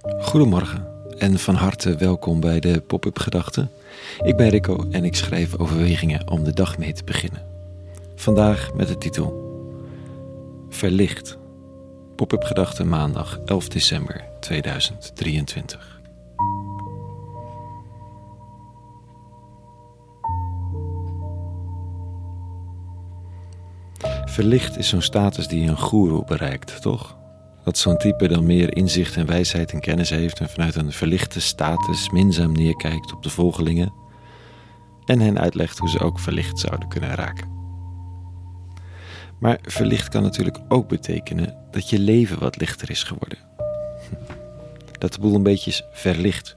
Goedemorgen en van harte welkom bij de Pop-up Gedachten. Ik ben Rico en ik schrijf overwegingen om de dag mee te beginnen. Vandaag met de titel Verlicht. Pop-up Gedachten maandag 11 december 2023. Verlicht is zo'n status die een goeroe bereikt, toch? Dat zo'n type dan meer inzicht en wijsheid en kennis heeft en vanuit een verlichte status minzaam neerkijkt op de volgelingen en hen uitlegt hoe ze ook verlicht zouden kunnen raken. Maar verlicht kan natuurlijk ook betekenen dat je leven wat lichter is geworden. Dat de boel een beetje is verlicht.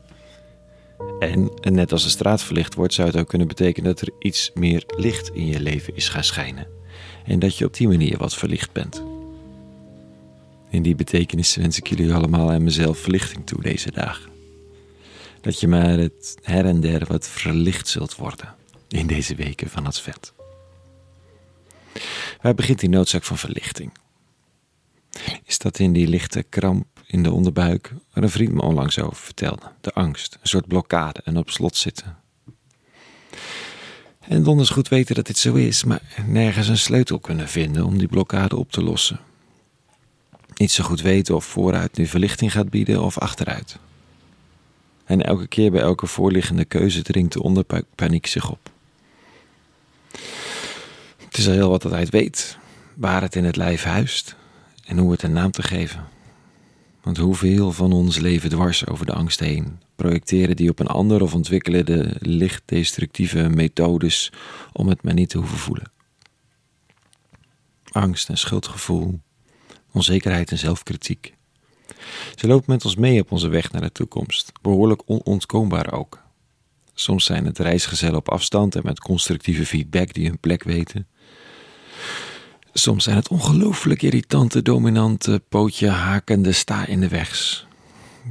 En, net als de straat verlicht wordt, zou het ook kunnen betekenen dat er iets meer licht in je leven is gaan schijnen. En dat je op die manier wat verlicht bent. In die betekenis wens ik jullie allemaal en mezelf verlichting toe deze dagen. Dat je maar het her en der wat verlicht zult worden in deze weken van het vet. Waar begint die noodzaak van verlichting? Is dat in die lichte kramp in de onderbuik waar een vriend me onlangs over vertelde? De angst, een soort blokkade en op slot zitten. En donders goed weten dat dit zo is, maar nergens een sleutel kunnen vinden om die blokkade op te lossen. Niet zo goed weten of vooruit nu verlichting gaat bieden of achteruit. En elke keer bij elke voorliggende keuze dringt de onderbuikpaniek zich op. Het is al heel wat dat hij het weet, waar het in het lijf huist en hoe het een naam te geven. Want hoeveel van ons leven dwars over de angst heen, projecteren die op een ander of ontwikkelen de lichtdestructieve methodes om het maar niet te hoeven voelen. Angst en schuldgevoel, onzekerheid en zelfkritiek. Ze lopen met ons mee op onze weg naar de toekomst, behoorlijk onontkoombaar ook. Soms zijn het reisgezellen op afstand en met constructieve feedback die hun plek weten. Soms zijn het ongelooflijk irritante, dominante, pootje hakende sta in de wegs.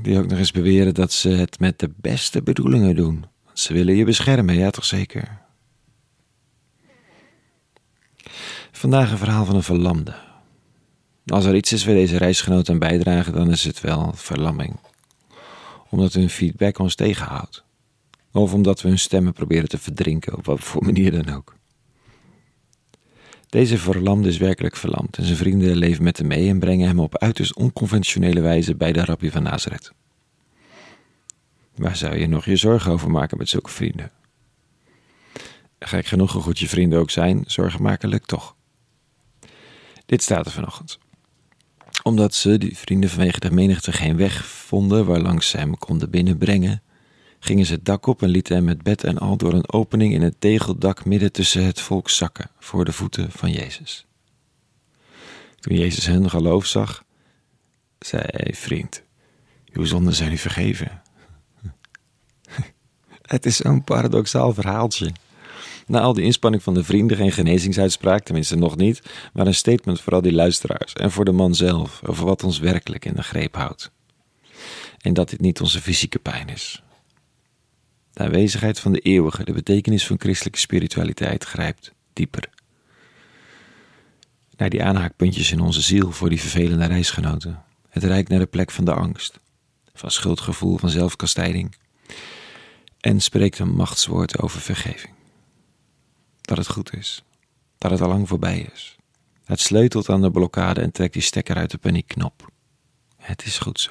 Die ook nog eens beweren dat ze het met de beste bedoelingen doen. Ze willen je beschermen, ja toch zeker? Vandaag een verhaal van een verlamde. Als er iets is waar deze reisgenoot aan bijdragen, dan is het wel verlamming. Omdat hun feedback ons tegenhoudt. Of omdat we hun stemmen proberen te verdrinken, op wat voor manier dan ook. Deze verlamde is werkelijk verlamd en zijn vrienden leven met hem mee en brengen hem op uiterst onconventionele wijze bij de rabbi van Nazareth. Waar zou je nog je zorgen over maken met zulke vrienden? Gek genoeg, hoe goed je vrienden ook zijn, zorgen maken lukt toch. Dit staat er vanochtend. Omdat ze, die vrienden vanwege de menigte, geen weg vonden waarlangs ze hem konden binnenbrengen, gingen ze het dak op en lieten hem met bed en al door een opening in het tegeldak midden tussen het volk zakken voor de voeten van Jezus. Toen Jezus hen geloof zag, zei hij, vriend, uw zonden zijn u vergeven. Het is zo'n paradoxaal verhaaltje. Na al die inspanning van de vrienden, geen genezingsuitspraak, tenminste nog niet, maar een statement voor al die luisteraars en voor de man zelf over wat ons werkelijk in de greep houdt. En dat dit niet onze fysieke pijn is, de aanwezigheid van de eeuwige, de betekenis van christelijke spiritualiteit grijpt dieper. Naar die aanhaakpuntjes in onze ziel voor die vervelende reisgenoten. Het reikt naar de plek van de angst, van schuldgevoel, van zelfkastijding. En spreekt een machtswoord over vergeving. Dat het goed is, dat het al lang voorbij is. Het sleutelt aan de blokkade en trekt die stekker uit de paniekknop. Het is goed zo.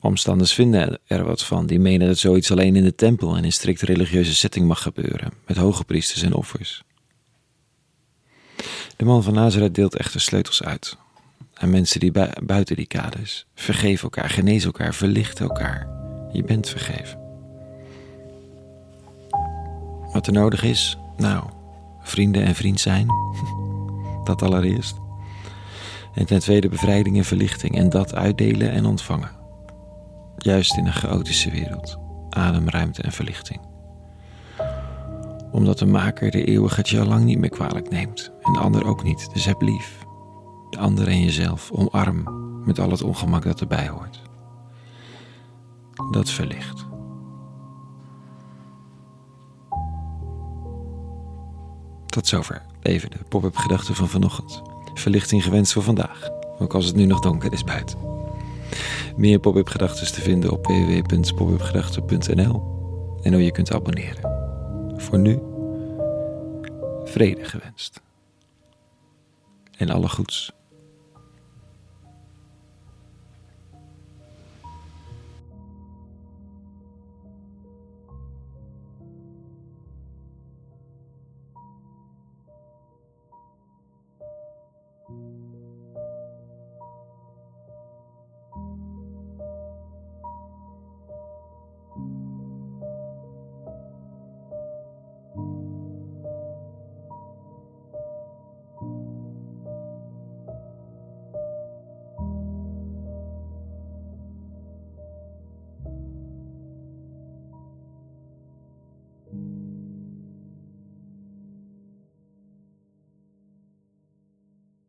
Omstanders vinden er wat van. Die menen dat zoiets alleen in de tempel en in strikt religieuze setting mag gebeuren, met hoge priesters en offers. De man van Nazareth deelt echter sleutels uit. Aan mensen die buiten die kaders. Vergeef elkaar, genees elkaar, verlicht elkaar. Je bent vergeven. Wat er nodig is? Nou, vrienden en vriend zijn. Dat allereerst. En ten tweede bevrijding en verlichting. En dat uitdelen en ontvangen juist in een chaotische wereld, ademruimte en verlichting. Omdat de maker de eeuwige het al lang niet meer kwalijk neemt en de ander ook niet, dus heb lief. De ander en jezelf omarm met al het ongemak dat erbij hoort. Dat verlicht. Tot zover even de pop-up gedachten van vanochtend. Verlichting gewenst voor vandaag, ook als het nu nog donker is buiten. Meer pop-up gedachten te vinden op www.popupgedachten.nl en hoe je kunt abonneren. Voor nu, vrede gewenst. En alle goeds.